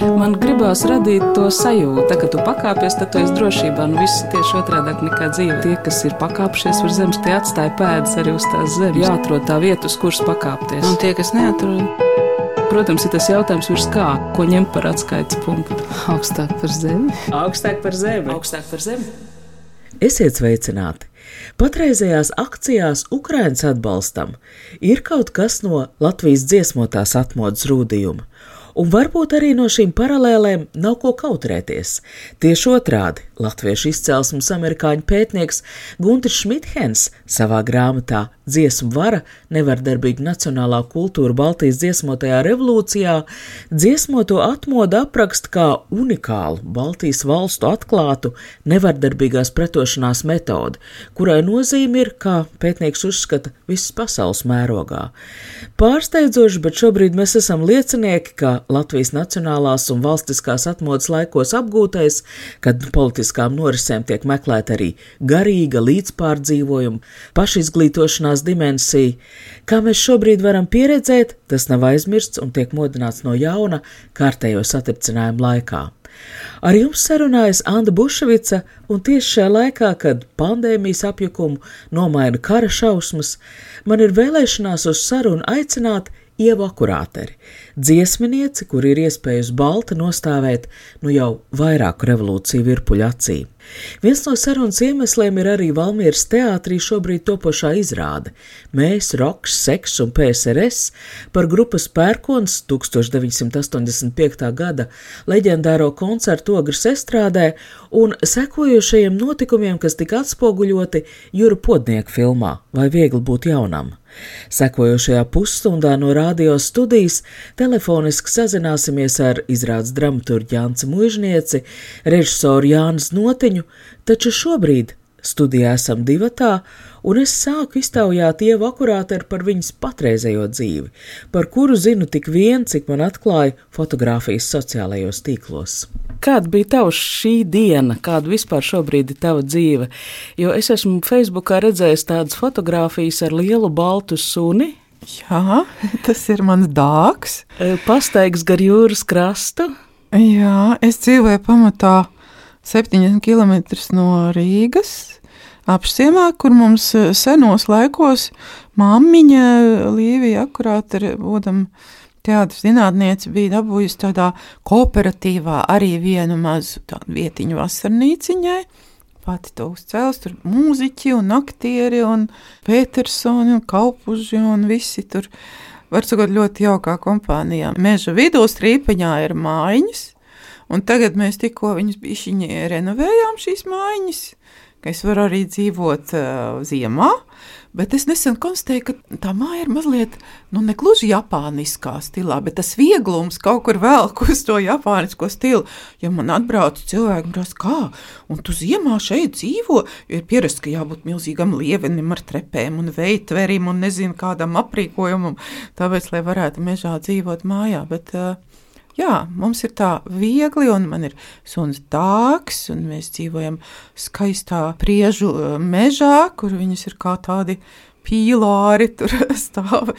Man gribās radīt to sajūtu, ka tu pakāpies, tad tu esi drošībā. Nu, viss tieši otrādi nekā dzīve. Tie, kas ir pakāpšies uz zemes, tie atstāja pēdas arī uz tās zemes. Jāatrod tā vieta, uz kuras pakāpties. Un tie, kas neatrod, Protams, ir tas jautājums, virs kā, ko ņemt par atskaites punktu. augstāk par zemi. Augstāk par zemi. Augstāk par zemi. Esiet sveicināti! Patreizējās akcijās Ukraiņas atbalstam ir kaut kas no Latvijas dziesmotās atmodas rūdījuma, un varbūt arī no šīm paralēlēm nav ko kautrēties. Tieši otrādi - latviešu izcelsmes amerikāņu pētnieks Gunter Šmithens savā grāmatā Dziesmu vara - nevardarbīga nacionālā kultūra Baltijas dziesmotajā revolūcijā dziesmoto atmodu apraksta kā unikālu Baltijas valstu atklātu nevardarbīgās pretošanās metodi, kurai nozīme ir, kā pētnieks uzskata, visas pasaules mērogā. Pārsteidzoši, bet šobrīd mēs esam liecinieki, ka Latvijas nacionālās un valstiskās atmodas laikos apgūtais, kad politiskām norisēm tiek meklēta arī garīga līdzpārdzīvojuma, pašizglītošanās dimensija, kā mēs šobrīd varam pieredzēt, tas nav aizmirsts un tiek modināts no jauna kārtējo satricinājumu laikā. Ar jums sarunājas Anna Bušvica, un tieši šajā laikā, kad pandēmijas apjukumu nomaina kara šausmas, man ir vēlēšanās uz sarunu aicināt Ievu akurāteri, dziesminieci, kur ir iespēja uz balta nostāvēt nu jau vairāku revolūciju virpuļu acī. Viens no sarunas iemesliem ir arī Valmieras teātrī šobrīd topošā izrāde Mēs, Roks, Seks un PSRS par grupas pērkons 1985. gada leģendāro koncertu ogres estrādē un sekojošajiem notikumiem, kas tika atspoguļoti Jura Podnieka filmā Vai viegli būt jaunam. Sekojošajā pusstundā no radio studijas telefoniski sazināsimies ar izrādes dramaturgu Jānci Mužnieci, režisoru Jānis Notiņu, taču šobrīd studijā esam divatā, un es sāku iztaujāt ievu akurāteri par viņas patreizējo dzīvi, par kuru zinu tik vien, cik man atklāja fotografijas sociālajos tīklos. Kāda bija tava šī diena, kāda vispār šobrīd ir tava dzīve? Jo es esmu Facebookā redzējis tādas fotogrāfijas ar lielu baltu suni. Jā, tas ir mans dārgs. Pastaigs gar jūras krastu. Jā, es dzīvoju pamatā 70 km no Rīgas. Apsiemā, kur mums senos laikos māmiņa Līvija akurāt ar vodam teātris zinātniece bija dabūjusi tādā kooperatīvā arī vienu mazu vietiņu vasarnīciņai. Pati to uzcēlus, tur mūziķi un aktieri un Petersoni un Kaupuži un visi tur. Var sakot, ļoti jaukā kompānijā. Meža vidū strīpeņā ir mājiņas, un tagad mēs tikko viņas bišķiņi renovējām šīs mājiņas, ka es varu arī dzīvot uh, ziemā, Bet es nesen konstatēju, ka tā māja ir mazliet, nu, ne gluži japāniskā stilā, bet tas vieglums kaut kur velk uz to japānisko stilu. Ja man atbrauc cilvēki, prasa, kā, un tu ziemā šeit dzīvo, jo ir pierasts, ka jābūt milzīgam lievenim ar trepēm un veitverim un nezinu kādam aprīkojumam, tāpēc, lai varētu mežā dzīvot mājā, bet uh, Jā, mums ir tā viegli, un man ir suns dārgs, un mēs dzīvojam skaistā priežu mežā, kur viņas ir kā tādi pīlāri, tur stāv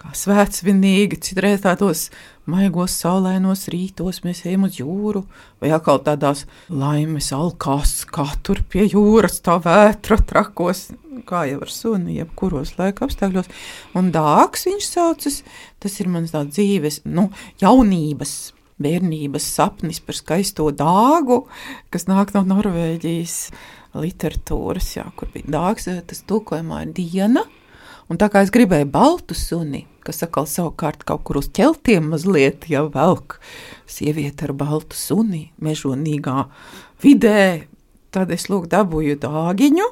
kā svētsvinīgi, citreiz tādos maigos saulēnos rītos mēs ejam uz jūru, vai atkal tādās laimes alkās, kā tur pie jūras tā vētra trakos, kā jau ar suni, jebkuros laika apstākļos. Un dāks viņš saucas, tas ir mans tā dzīves, nu, jaunības. Bērnības sapnis par skaisto dāgu, kas nāk no Norvēģijas literatūras, jā, kur bija dāgs, tas tulkojumā ir diena. Un tā kā es gribēju baltu suni, kas atkal savukārt kaut kur uz ķeltiem mazliet jau velk sievieti ar baltu suni mežonīgā vidē, tad es lūk dabūju dāgiņu,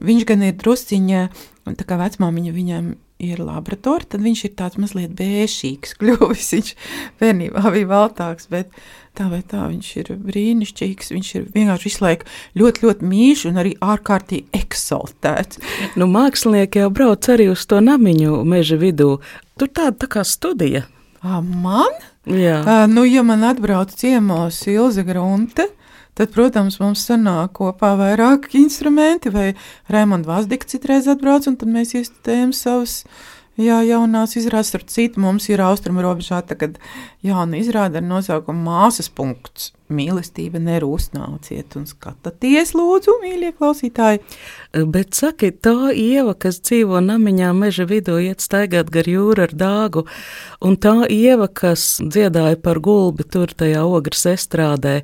Viņš gan ir drusciņā, un tā kā vecmāmiņa viņam ir laboratorija, tad viņš ir tāds mazliet bēšīgs kļuvis. Viņš bērnībā bija valtāks, bet tā vai tā viņš ir brīnišķīgs. Viņš ir vienkārši visu laiku ļoti, ļoti mīļš un arī ārkārtīgi eksaltēts. Nu, mākslinieki jau brauc arī uz to namiņu meža vidū. Tur tāda tā kā studija. À, man? Jā. À, nu, ja man atbrauc ciemos Ilze Grunte, tad, protams, mums sanāk kopā vairāki instrumenti, vai Raimonda Vazdika citreiz atbrauc, un tad mēs iestudējam savus Jā, jaunās izrādes, ar citu mums ir austrumu robežā, tagad jauna izrāde ar nosaukumu Māsas punkts. Mīlestība nerūst nāciet un skatieties, lūdzu, mīļie klausītāji. Bet saki, tā ieva, kas dzīvo namiņā meža vidū, iet staigāt gar jūru ar dāgu, un tā ieva, kas dziedāja par gulbi tur tajā ogres estrādē,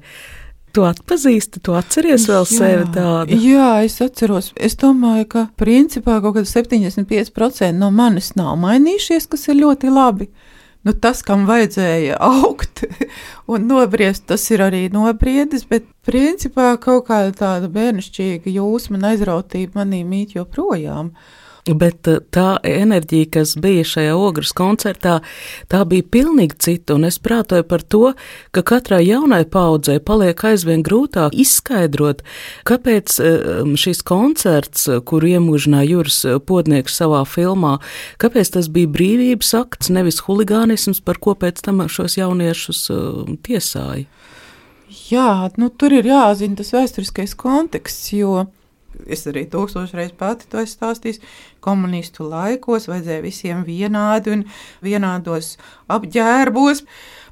Tu atpazīsti, tu atceries vēl jā, sevi tādu? Jā, es atceros. Es domāju, ka principā kaut kāda 75% no manis nav mainījušies, kas ir ļoti labi. Nu, tas, kam vajadzēja augt un nobriest, tas ir arī nobriedis, bet principā kaut kāda tāda bērnišķīga jūsma un aizrautība manī mīt joprojām. Uh, Bet eh, tā enerģija, kas bija šajā ogres koncertā, tā bija pilnīgi cita. Un es prātoju par to, ka katrai jaunai paudzei paliek aizvien grūtāk izskaidrot, kāpēc eh, šis koncerts, kuru iemūžināja Juris Podnieks savā filmā, kāpēc tas bija brīvības akts, nevis huligānisms, par ko pēc tam šos jauniešus eh, tiesāja. Jā, nu, tur ir jāzina tas vēsturiskais konteksts, jo es arī tūkstošreiz pati to esmu stāstījis. Komunistu laikos vajadzēja visiem vienādi un vienādos apģērbos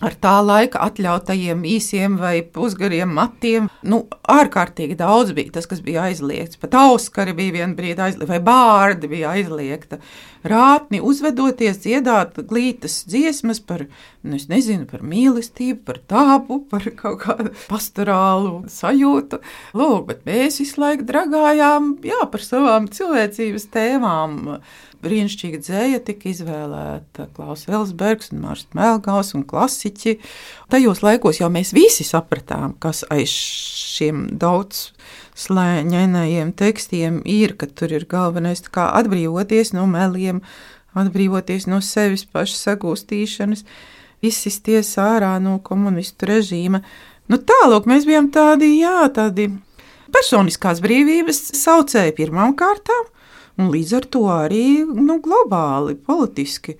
ar tā laika atļautajiem īsiem vai pusgariem matiem. Nu, ārkārtīgi daudz bija tas, kas bija aizliegts. Pat auskari bija viena brīdi aizliegta, vai bārdi bija aizliegta. Rātni uzvedoties, dziedāt glītas dziesmas par, nu, nezinu, par mīlestību, par tāpu, par kaut kādu pastorālu sajūtu. Lūk, bet mēs visu laiku dragājām, jā, par savām cilvēcības tēmām brīnišķīga dzēja tika izvēlēta Klaus Elsbergs un Mārcis Melgaus un klasiķi. Tajos laikos jau mēs visi sapratām, kas aiz šiem daudz slēņainajiem tekstiem ir, ka tur ir galvenais atbrīvoties no meliem, atbrīvoties no sevis pašas sagūstīšanas, izsisties ārā no komunistu režīma. Nu, tālāk mēs bijām tādi, jā, tādi personiskās brīvības saucēji pirmām kārtām, un līdz ar to arī nu, globāli, politiski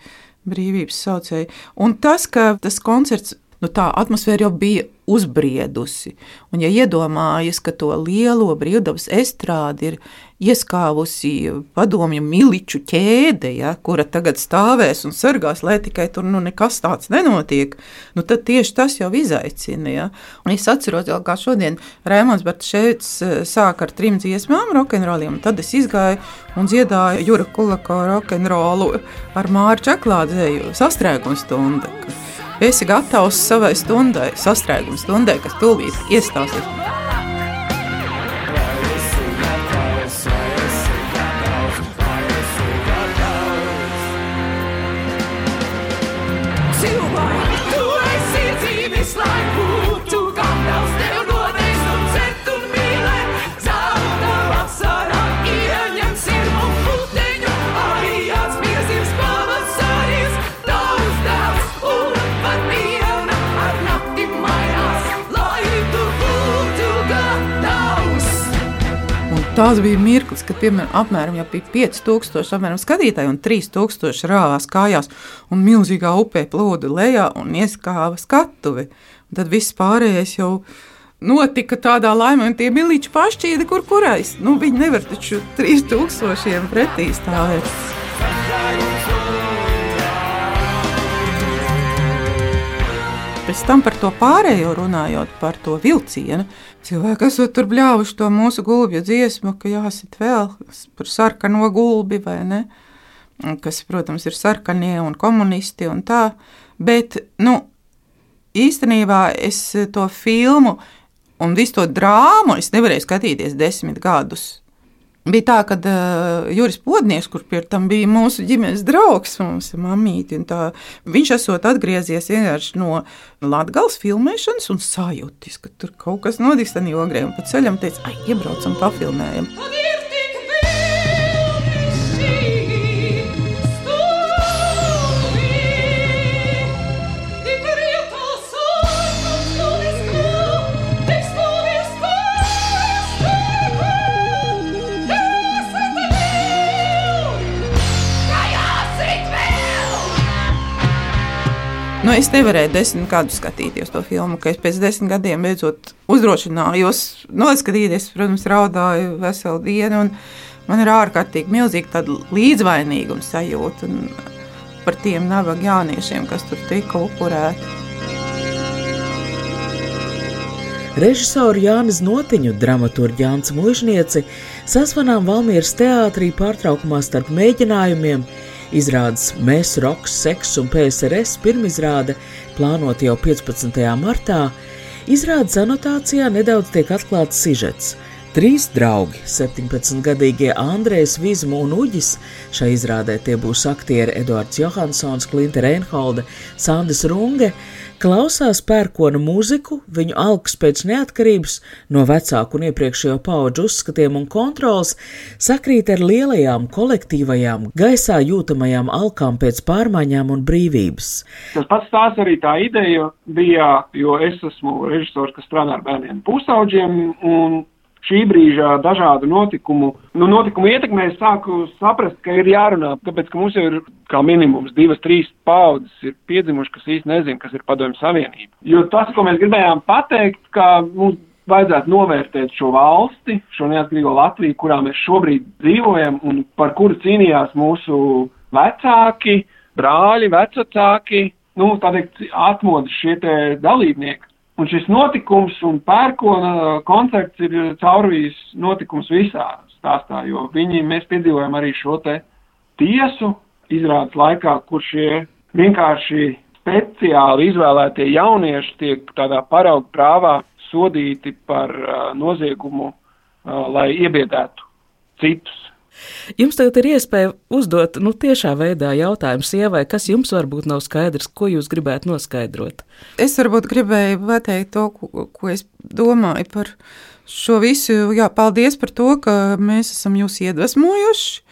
brīvības saucēji. Un tas, ka tas koncerts, nu, tā atmosfēra jau bija uzbriedusi. Un, ja iedomājas, ka to lielo brīvdabas estrādi ir ieskāvusi padomju miliču ķēde, ja, kura tagad stāvēs un sargās, lai tikai tur nu, nekas tāds nenotiek, nu, tad tieši tas jau izaicina. Ja. Un es atceros, jau, kā šodien Rēmons Bartšēvits eh, sāk ar trim dziesmām rokenroliem, un tad es izgāju un dziedāju Jura Kulako rokenrolu ar Māru Čaklādzēju sastrēgumu stundu esi gatavs savai stundai, sastrēguma stundai, kas tūlīt iestāsies. Tās bija mirklis, kad piemēram, apmēram bija 5000 apmēram, skatītāji un 3000 rāvās kājās, un milzīgā upē plūda lejā un ieskāva skatuvi. Un tad viss pārējais jau notika tādā laimē, un tie milīči pašķīdi, kur kurais. Nu, viņi nevar taču 3000 pretī stāvēt. Pēc tam par to pārējo runājot, par to vilcienu. Cilvēki esat tur bļāvuši to mūsu gulbju dziesmu, ka jāsit vēl par sarkano gulbi vai ne, kas, protams, ir sarkanie un komunisti un tā, bet, nu, īstenībā es to filmu un visu to drāmu es nevarēju skatīties desmit gadus Bija tā, ka uh, Juris Podnieks, kurš pie tam bija mūsu ģimenes draugs, mums ir mamīti, tā, viņš esot atgriezies vienkārši no Latgales filmēšanas un sajūtis, ka tur kaut kas notiks tādā ogrē, un pa ceļam teica, ai, iebraucam, pafilmējam. Paldies! Es nevarēju desmit gadus skatīties to filmu, ka es pēc desmit gadiem beidzot uzdrošinājos noskatīties. Protams, raudāju veselu dienu. Un, Man ir ārkārtīgi milzīga tāda līdzvainīguma sajūta par tiem nabaga jauniešiem, kas tur tika upurēti. Režisoru Jānis Notiņu, dramaturgu Jānis Mūžnieci sasvanām Valmieras teātrī pārtraukumā starp mēģinājumiem. Izrādes Mēs, Roks, Seks un PSRS pirmizrāde plānota jau 15. martā. Izrādes anotācijā nedaudz tiek atklāts sižets. Trīs draugi, 17-gadīgie Andrejs Vizmu un Uģis, šai izrādē tie būs aktieri Eduards Johansons, Klinta Reinholde, Sandis Runge, klausās pērkona mūziku, viņu algas pēc neatkarības no vecāku un iepriekšējo pauģu uzskatiem un kontrols sakrīt ar lielajām kolektīvajām, gaisā jūtamajām alkām pēc pārmaiņām un brīvības. Tas pats tās arī tā ideja bija, jo es esmu režisors, kas strādā ar bērniem pusauģiem, un šī brīža dažādu notikumu, nu, notikumu ietekmē es sāku saprast, ka ir jārunā, tāpēc, ka mums jau ir kā minimums divas, trīs paudzes ir piedzimuši, kas īsti nezin, kas ir padomju savienība. Jo tas, ko mēs gribējām pateikt, ka mums vajadzētu novērtēt šo valsti, šo neatkarīgo Latviju, kurā mēs šobrīd dzīvojam un par kuru cīnījās mūsu vecāki, brāļi, vecāki, nu, tā teikt, atmodas šie te dalībnieki. Un šis notikums un pērkona koncerts ir caurvīs notikums visā stāstā, jo viņi, mēs piedzīvojam arī šo te tiesu izrādes laikā, kur šie vienkārši speciāli izvēlētie jaunieši tiek tādā paraugu prāvā sodīti par uh, noziegumu, uh, lai iebiedētu citus. Jums tagad ir iespēja uzdot nu, tiešā veidā jautājumu sievai, kas jums varbūt nav skaidrs, ko jūs gribētu noskaidrot. Es varbūt gribēju pateikt to, ko, ko es domāju par šo visu. Jā, paldies par to, ka mēs esam jūs iedvesmojuši.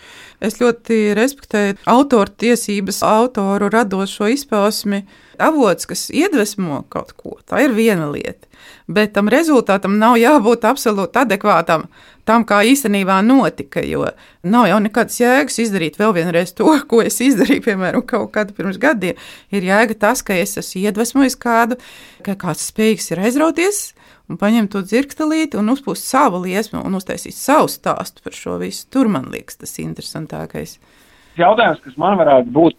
Es ļoti respektēju autoru tiesības, autoru radošo izpausmi. Avots, kas iedvesmo kaut ko, tā ir viena lieta. Bet tam rezultātam nav jābūt absolūti adekvātam tam, kā īstenībā notika. Jo nav jau nekādas jēgas izdarīt vēl vienreiz to, ko es izdarīju, piemēram, kaut kādu pirms gadiem. Ir jēga tas, ka es esmu iedvesmojis kādu, ka kāds spējīgs ir aizrauties un paņemt to dzirkstelīti un uzpūst savu liesmu un uztaisīt savu stāstu par šo visu. Tur man liekas tas interesantākais. Jautājums, kas man varētu būt,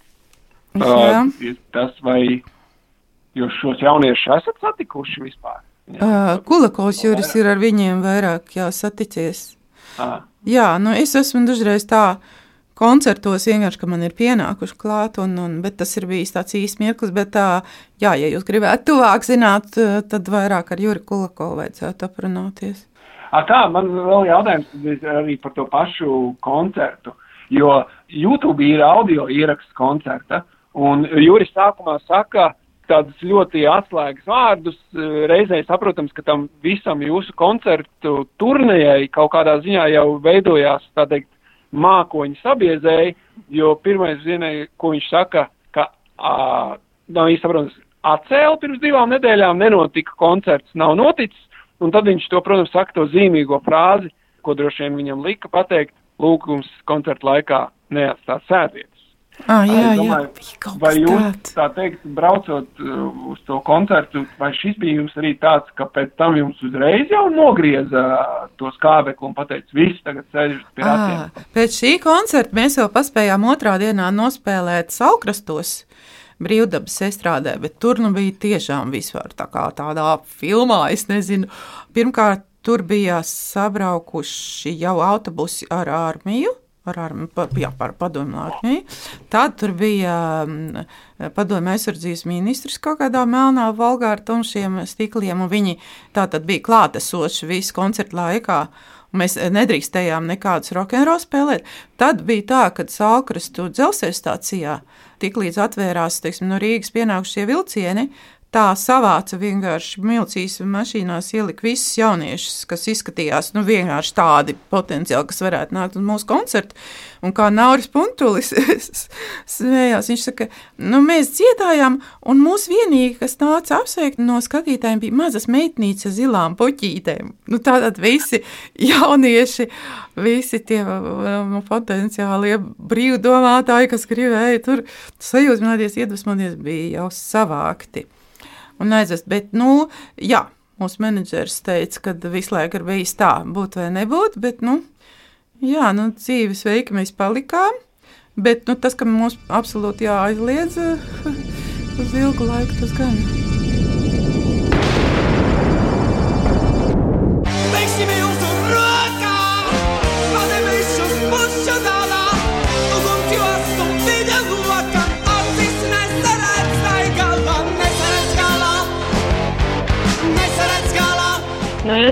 uh, ir tas, vai jūs šos jauniešus esat satikuši vispār? Uh, Kulakovs Juris ir ar viņiem vairāk jāsaticies. Ah. Jā, nu es esmu dažreiz tā koncertos vienkārši, ka man ir pienākuši klāt, un, un, bet tas ir bijis tāds īsts mirklis, bet tā, jā, ja jūs gribētu tuvāk zināt, tad vairāk ar Juri Kulakovu vajadzētu aprunāties. A, tā, man vēl jautājums arī par to pašu koncertu, jo YouTube ir audio ieraksts koncerta, un Juris sākumā saka, tādus ļoti atslēgas vārdus. Eh, reizē saprotams, ka tam visam jūsu koncertu turnējai kaut kādā ziņā jau veidojās, tā teikt, mākoņi sabiezēji, jo pirmais zinēja, ko viņš saka, ka ā, nav īsti saprotams, atcēla pirms divām nedēļām, nenotika koncerts, nav noticis, un tad viņš to, protams, saka to zīmīgo frāzi, ko droši vien viņam lika pateikt, lūgums koncerta laikā neatstāt sēdiet. Ah, jā, domāju, jā, vai jūs tāds. tā teikt, braucot uh, uz to koncertu, vai šis bija jums arī tāds, ka pēc tam jums uzreiz jau nogrieza to skābekli un pateica, viss tagad sēžat pie ratiem? Ah, pēc šī koncerta mēs jau paspējām otrā dienā nospēlēt saukrastos brīvdabas estrādē, bet tur nu bija tiešām vispār tā kā tādā filmā, es nezinu. Pirmkārt, tur bija sabraukuši jau autobusi ar armiju ar, ar, par, jā, par padomu armiju. Tad tur bija um, padomu aizsardzības ministrs kaut kādā melnā valgā ar tumšiem stikliem, un viņi tā tad bija klātesoši visu koncertu laikā. Mēs nedrīkstējām nekādus rokenrola spēlēt. Tad bija tā, ka Sālkrastu dzelzceļa stācijā tiklīdz atvērās teiksim, no Rīgas pienākušie vilcieni, tā savāca vienkārši milcīs mašīnās, ielika visus jauniešus, kas izskatījās nu, vienkārši tādi potenciāli, kas varētu nākt uz mūsu koncertu. Un kā Nauris Puntulis smējās, viņš saka, nu, mēs dziedājām, un mūsu vienīgi, kas nāca apsveikt no skatītājiem, bija mazas meitnītes ar zilām puķītēm. Nu, tātad visi jaunieši, visi tie nu, potenciālie brīvdomātāji, kas gribēja tur sajūsmināties, iedvesmoties, bija jau savākti un aizvest. Bet, nu, jā, mūsu menedžers teica, ka visu laiku ir bijis tā, būt vai nebūt, bet, nu, Jā, nu, dzīves veiki mēs palikām, bet nu, tas, ka mums absolūti jāaizliedz uz ilgu laiku, tas gan. Veiksim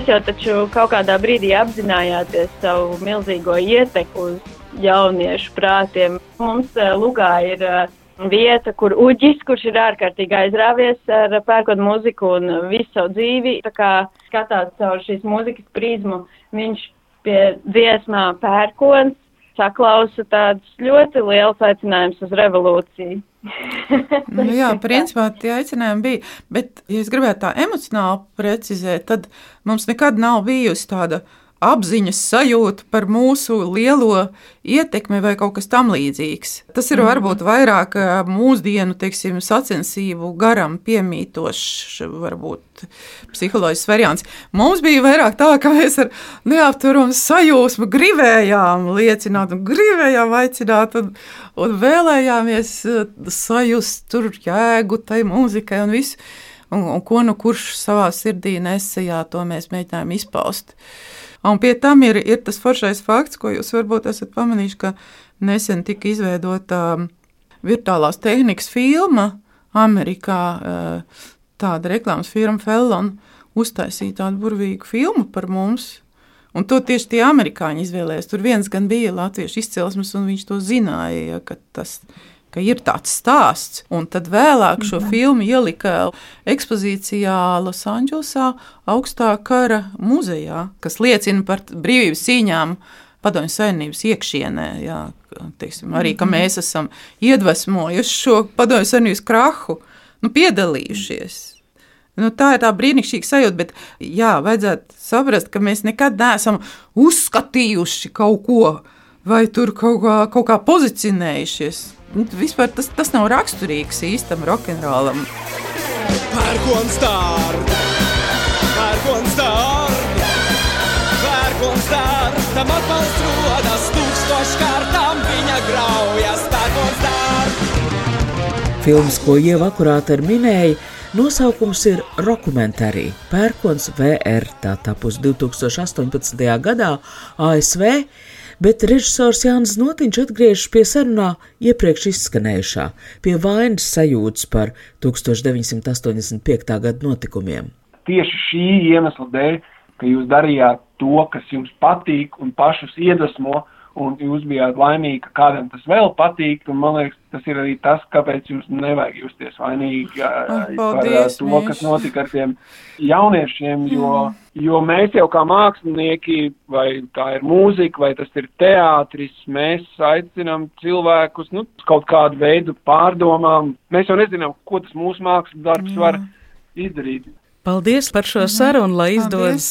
jūs jau taču kaut kādā brīdī apzinājāties savu milzīgo ietekmi uz jauniešu prātiem. Mums uh, Lugā ir uh, vieta, kur uģis, kurš ir ārkārtīgi aizrāvies ar pērkonu mūziku un visu savu dzīvi, tā kā skatās caur šīs mūzikas prizmu, viņš pie dziesmām pērkons saklausa tāds ļoti liels aicinājums uz revolūciju. Nu, jā, principā tie aicinājumi bija. Bet, ja es gribētu tā emocionāli precizēt, tad mums nekad nav bijusi tāda apziņas sajūta par mūsu lielo ietekmi vai kaut kas tamlīdzīgs. Tas ir varbūt vairāk mūsdienu teiksim, sacensību garam piemītošs, varbūt psiholoģisks variants. Mums bija vairāk tā, ka mēs ar neapturamu sajūsmu gribējām liecināt gribējām aicināt un, un vēlējāmies sajust tur jēgu tai mūzikai un visu. Un, un ko nu kurš savā sirdī nesajā, to mēs mēģinājām izpaust. Un pie tam ir, ir tas foršais fakts, ko jūs varbūt esat pamanījuši, ka nesen tika izveidota um, virtuālās tehnikas filma Amerikā. uh, Tāda reklāmas firma Fellon uztaisīja tādu burvīgu filmu par mums. Un to tieši tie amerikāņi izvēlējās. Tur viens gan bija latviešu izcelsmes, un viņš to zināja, ka tas ka ir tāds stāsts. Un tad vēlāk šo filmu ielika ekspozīcijā Losandželosā, augstā kara muzejā, kas liecina par brīvības cīņām. Padomju Savienības iekšienē, jā, teiksim, arī ka mēs esam iedvesmojuši šo Padomju Savienības krahu, nu, piedalījušies. Nu, tā ir tā brīnišķīga sajūta, bet jā, vajadzētu saprast, ka mēs nekad neesam uzskatījuši kaut ko vai tur kaut kā, kaut kā pozicionējušies. Nu, vispār tas, tas nav raksturīgs īstam rokenrolam. Pērkons dārgi, pērkons dārgi, pērkons dārgi, tam atbalsts rodas tūkstoškārtām viņa graujas, pērkons dārgi. Filmas, ko Ieva akurāti ar minēja, nosaukums ir Dokumentārija Pērkons VR. Tā tapus 2018. gadā ASV, bet režisors Jānis Notiņš atgriežas pie sarunā iepriekš izskanējušā, pie vainas sajūtas par 1985. gada notikumiem. tieši šī iemesla dēļ, ka jūs darījāt to, kas jums patīk un pašus iedvesmo, un jūs bijāt laimīgi, ka kādam tas vēl patīk, un man liekas, tas ir arī tas, kāpēc jums nevajag justies vainīgi ā, Ah, par paldies, to, Mīš. kas notika ar tiem jauniešiem, jo, jo mēs jau kā mākslinieki, vai tā ir mūzika, vai tas ir teātris, mēs aicinām cilvēkus, nu, kaut kādu veidu pārdomām. Mēs jau nezinām, ko tas mūsu mākslas darbs var izdarīt. Paldies par šo sarunu, lai izdodas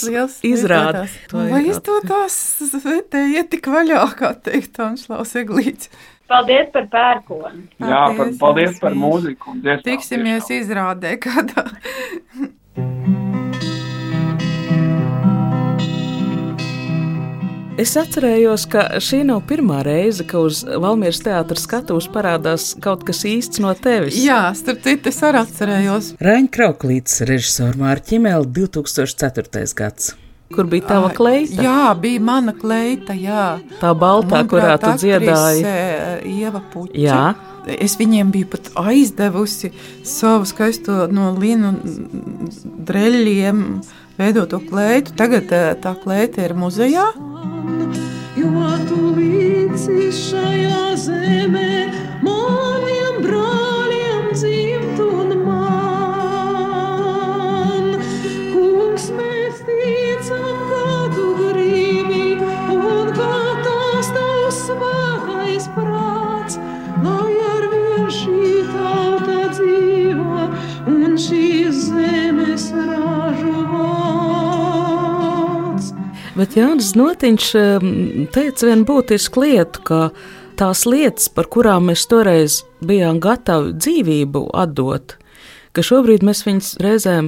izrādīt. Lai izdodas vērtējiet tik vaļā, kā teikt Anšlaus Eglīts. Paldies par pērkonu! Jā, par, Paldies, paldies par mūziku. Tiksimies izrādē kādā. Es atcerējos, ka šī nav pirmā reize, ka uz Valmieras teātras skatuves parādās kaut kas īsts no tevis. Jā, starp citu, es arī atcerējos. Raņa Krauklīts, režisora Mārķa Čimēla, 2004. gads. Kur bija tava kleita? Jā, bija mana kleita, jā. Tā baltā, kurā tu dziedāji. dziedāji. Ieva Puķa. Jā. Es viņiem biju pat aizdevusi savu skaisto no linu dreļiem veidoto kleitu. Tagad eh, tā kleita ir muzejā. Jo tu līdzi šajā zemē Bet Jānis Notiņš teica vienu būtisku lietu, ka tās lietas, par kurām mēs toreiz bijām gatavi dzīvību atdot, ka šobrīd mēs viņus reizēm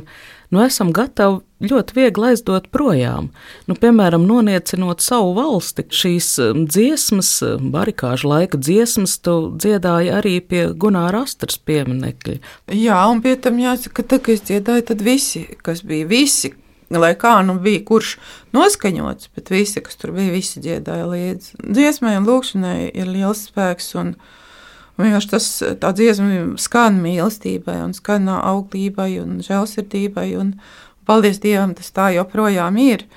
nu, esam gatavi ļoti viegli aizdot projām. Nu, piemēram, noniecinot savu valsti. Šīs dziesmas, barikāžu laika dziesmas, tu dziedāji arī pie Gunāra Astras pieminekļa. Jā, un pie tam jāsaka, ka, kad es dziedāju, tad visi, kas bija visi, lai kā nu bija, kurš noskaņots, bet visi, kas tur bija, visi dziedāja līdzi. Dziesmai un lūkšanai ir liels spēks. Un, Vienkārši tas tā dziesma skan mīlestībai, un skan auglībai un žēlsirdībai. Un, paldies Dievam, tas tā joprojām ir.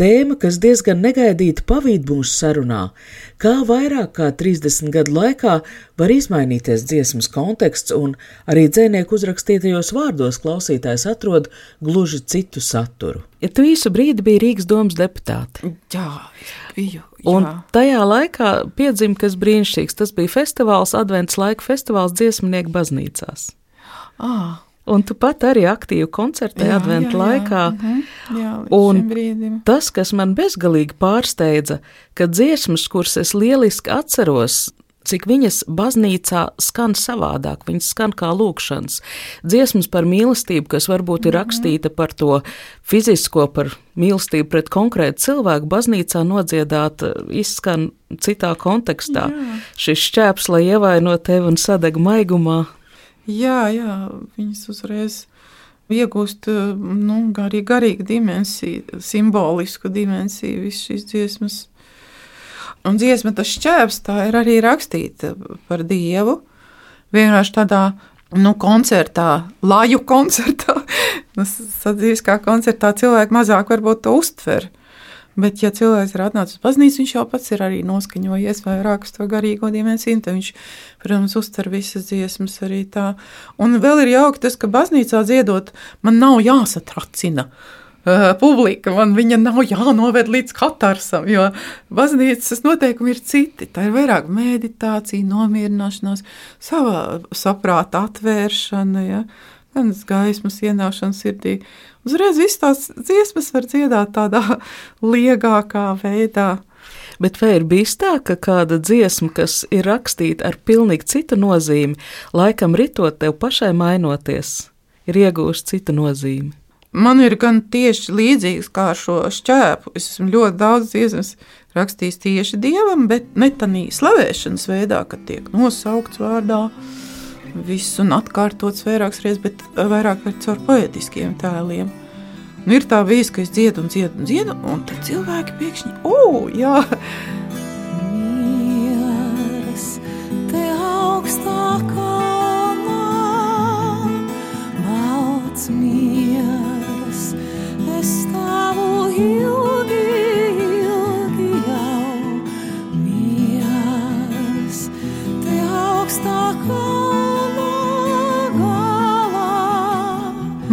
Tēma, kas diezgan negaidīti pavīd mūsu sarunā, kā vairāk kā 30 gadu laikā var izmainīties dziesmas konteksts, un arī dzēnieku uzrakstītajos vārdos klausītājs atrod gluži citu saturu. Ja tu visu brīdi biji Rīgas domas deputāte. Jā, biju. Un Jā. tajā laikā piedzima kas brīnišķīgs. Tas bija festivāls, advents laika festivāls dziesmnieku baznīcās. Ah, Un tu pat arī aktīvi koncertēji Jā, adventu jā, jā. laikā. Mhm, jā, līdz Un tas, kas man bezgalīgi pārsteidza, ka dziesmas, kuras es lieliski atceros, cik viņas baznīcā skan savādāk, viņas skan kā lūkšanas. Dziesmas par mīlestību, kas varbūt Mhm. ir rakstīta par to fizisko, par mīlestību pret konkrētu cilvēku, baznīcā nodziedāt, izskan citā kontekstā. Jā. Šis šķēps, lai ievaino tevi un sadeg maigumā, Jā, jā, viņas uzreiz iegūst nu, arī garīgu dimensiju, simbolisku dimensiju, visas šīs dziesmas. Un dziesma tas šķēps, tā ir arī rakstīta par Dievu. Vienkārši tādā nu, koncertā, laju koncertā, nu, sadzīviskā koncertā cilvēki mazāk varbūt to uztver. Bet, ja cilvēks ir atnācis uz baznīcu, viņš jau pats ir arī noskaņojies vairāk uz to garīgo dimensiju, tad viņš, protams, uztver visas dziesmas arī tā. Un vēl ir jauki tas, ka baznīcā dziedot, man nav jāsatracina. Uh, publika man viņa nav jānoved līdz katarsam, jo baznīcas noteikumi ir citi. Tā ir vairāk meditācija, nomierināšanās, savā saprāta atvēršana, ja? Gan gaismas ienākšana sirdī. Uzreiz viss tās dziesmas var dziedāt tādā liegākā veidā. Bet vai ir bijis tā, ka kāda dziesma, kas ir rakstīta ar pilnīgi citu nozīmi, laikam ritot tev pašai mainoties, ir iegūst citu nozīmi? Man ir gan tieši līdzīgs kā ar šo šķēpu. Es esmu ļoti daudz dziesmas rakstījis tieši dievam, bet ne tādā slavēšanas veidā, kad tiek nosaukts vārdā. Viss un atkārtots vairākas reizes, bet vairāk caur poetiskiem tēliem. Nu, ir tā bijis, ka es dziedu un dziedu un dziedu, un tad cilvēki pēkšņi, oh, jā, Mieras te augstākā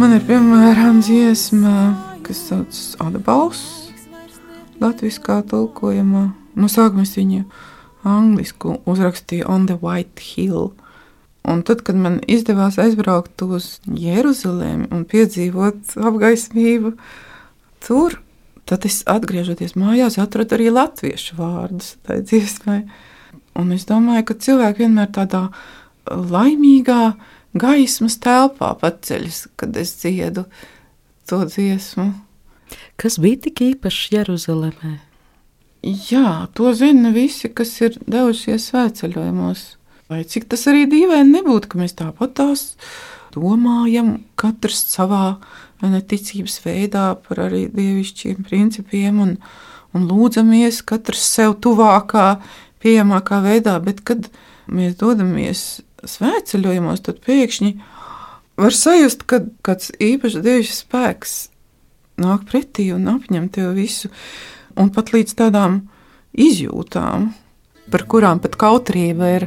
Man ir piemēram dziesma, kas saucas Atbalsts, latviskā tulkojumā. No sākuma es viņu angļuiski uzrakstīju On the White Hill. Un tad, kad man izdevās aizbraukt uz Jeruzalemi un piedzīvot apgaismību tur, tad es atgriežoties mājās, atradu arī latviešu vārdus tai dziesmai. Un es domāju, ka cilvēki vienmēr tādā laimīgā gaismas telpā paceļas, kad es dziedu to dziesmu. Kas bija tik īpašs Jeruzalemē? Jā, to zina visi, kas ir devušies svētceļojumos. Lai cik tas arī dīvaini nebūtu, ka mēs tāpat tās domājam, katrs savā neticības veidā par arī dievišķiem principiem un, un lūdzamies katrs sev tuvākā, pieejamākā veidā, bet kad mēs dodamies svētceļojumos, tad pēkšņi var sajust, ka kāds īpašs dievišķs spēks nāk pretī un apņem tev visu un pat līdz tādām izjūtām, par kurām pat kautrība ir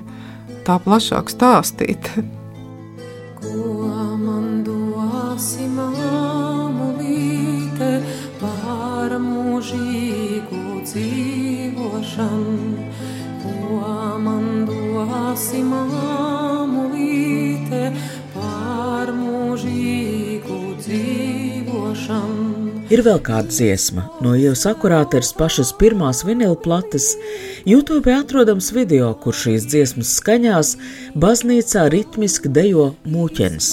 tā plašāk stāstīt. Ko man dosi māmulīte par mūžīgu dzīvošanu? Dosi māmulīte par mūžīgu dzīvošanu? Ir vēl kāda dziesma no Ievas akurāteres pašas pirmās vinila plates. YouTube atrodams video, kur šīs dziesmas skaņās baznīcā ritmiski dejo mūķens.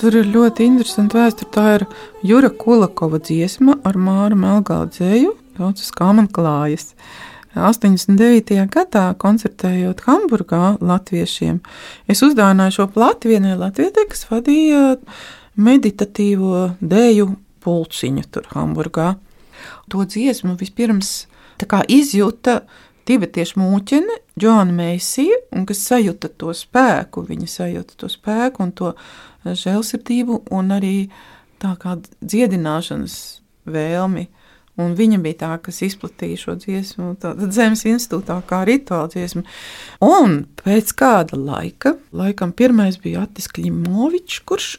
Tur ir ļoti interesanti vēsture. Tā ir Jura Kulakova dziesma ar Māru Melgālu dzēju, saucas kā man klājas. 89. gadā, koncertējot Hamburgā latviešiem, es uzdāvināju šo plati vienai latvietei, kas vadīja meditatīvo dēju pulciņu tur Hamburgā. To dziesmu vispirms izjuta tibetiešu mūķene, Džona Meisija, kas sajūta to spēku, viņa sajūta to spēku un to žēlsirdību un arī tā kā dziedināšanas vēlmi. Un viņa bija tā, kas izplatīja šo dziesmu, tātad Zemes institūtā, kā rituāla dziesma. Un pēc kāda laika, laikam pirmais bija Atis Klimovičs, kurš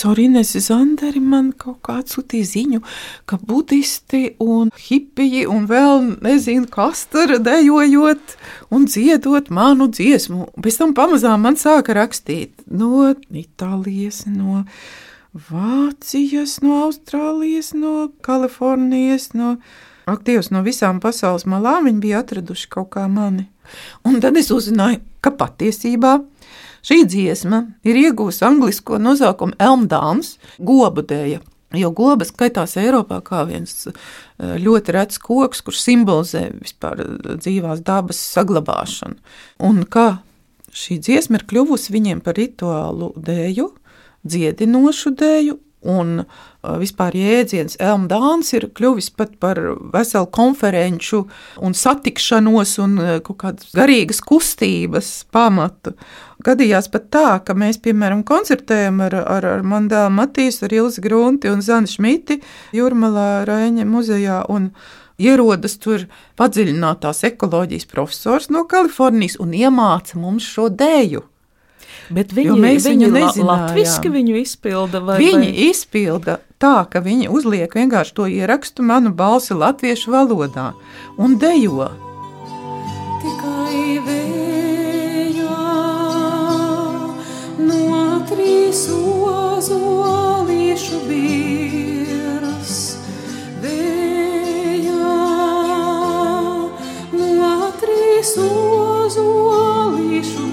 caur Inesi Zanderi man kaut kā atsūtīja ziņu, ka budisti un hipiji un vēl nezinu, kas tur dejojot un dziedot manu dziesmu. Pēc tam pamazām man sāka rakstīt no Itālijas, no Itālijas Vācijas, no Austrālijas, no Kalifornijas, no aktīvas no visām pasaules malām. Viņi bija atraduši kaut kā mani. Un tad es uzzināju, ka patiesībā šī dziesma ir iegūsta angļu nosaukumu Elmdāns, gobu dēļa. Jo gobas skaitās Eiropā kā viens eh, ļoti rets koks, kurš simbolizē vispār eh, dzīvās dabas saglabāšanu. Un kā šī dziesma ir kļuvusi viņiem par rituālu dēļu, dziedinošu dēļu. Un vispār jēdziens Elmdāns ir kļuvis pat par veselu konferenču un satikšanos un kaut kādas garīgas kustības pamatu. Gadījās pat tā, ka mēs, piemēram, koncertējam ar, ar, ar Mandēlu Matīsu, ar Ilzi Grunti un Zani Šmiti Jurmalā Raiņa muzejā. Un, Ierodas tur padziļinātās ekoloģijas profesors no Kalifornijas un iemāca mums šo dēļu. Bet viņi, mēs viņu nezinājām. Latviski viņu izpilda vai? Viņi vai? izpilda tā, ka viņi uzliek vienkārši to ierakstu manu balsi latviešu valodā un dejo. Tikai vējā no trīs ozolīšu bieras. Vējā no trīs ozolīšu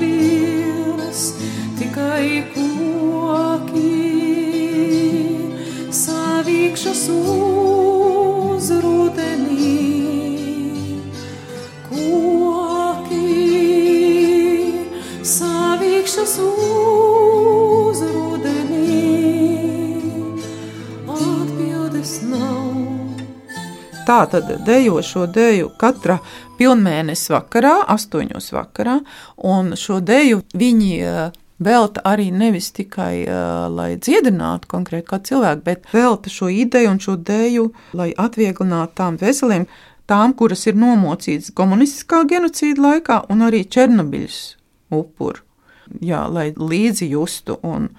tikai koki savīkšas uz rudenī. Koki savīkšas uz rudenī. Atbildes nav. Tā tad dejo šo deju katra pilnmēnesis vakarā, astoņos vakarā, un šo deju viņi velta arī nevis tikai uh, lai dziedinātu konkrēti kā cilvēku, bet velta šo ideju un šo dēju, lai atvieglinātu tām veseliem, tām, kuras ir nomocītas komunistiskā genocīda laikā un arī Černobiļas upuru. Jā, lai līdzi justu un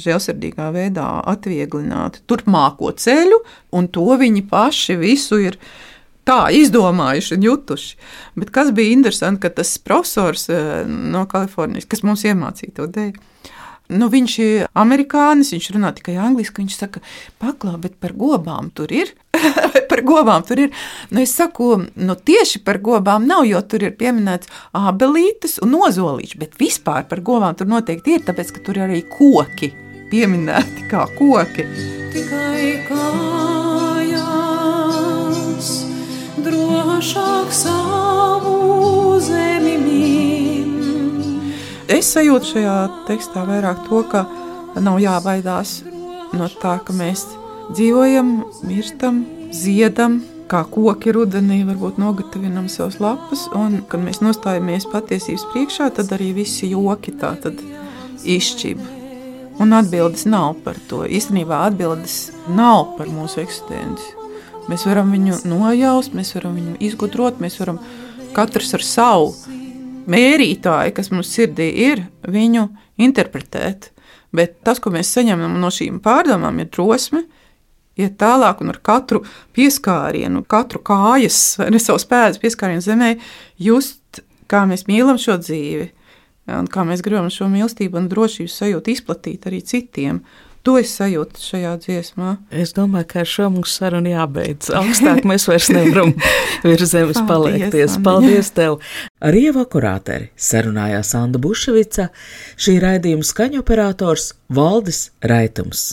žēlsirdīgā veidā atvieglinātu turpmāko ceļu, un to viņi paši visu ir tā izdomājuši un jutuši. Bet kas bija interesanti, ka tas profesors eh, no Kalifornijas, kas mums iemācīja to dēļu, nu, viņš ir amerikānis, viņš runā tikai angliski. Viņš saka, paklā, bet par gobām tur ir. par gobām tur ir. Nu, es saku, nu, tieši par gobām nav, jo tur ir pieminēts abelītes un nozolīši, bet vispār par gobām tur noteikti ir, tāpēc, ka tur ir arī koki pieminēti kā koki. Tikai kā drošāk savu zemi mīl. Es sajūtu šajā tekstā vairāk to, ka nav jābaidās no tā, ka mēs dzīvojam, mirstam, ziedam, kā koki rudenī, varbūt nogatavinam savus lapus, un kad mēs nostājamies patiesības priekšā, tad arī visi joki tā tad izšķib. Un atbildes nav par to. Īstenībā atbildes nav par mūsu eksistenci. Mēs varam viņu nojaust, mēs varam viņu izgudrot, mēs varam katrs ar savu mērītāju, kas mums sirdī ir, viņu interpretēt. Bet tas, ko mēs saņemam no šīm pārdomām, ir drosme, iet tālāk un ar katru pieskārienu, katru kājas ne savus pēdas pieskārienu zemē, just, kā mēs mīlam šo dzīvi un kā mēs gribam šo mīlestību un drošības sajūtu izplatīt arī citiem. To es sajūtu šajā dziesmā. Es domāju, ka ar šo mums sarunu jābeidz. Augstāk mēs vairs nevaram virs zemes paliekties. Paldies tev! Ar Ievu akurāteri sarunājās Anna Buševica, šī raidījuma skaņoperators Valdis Raitums.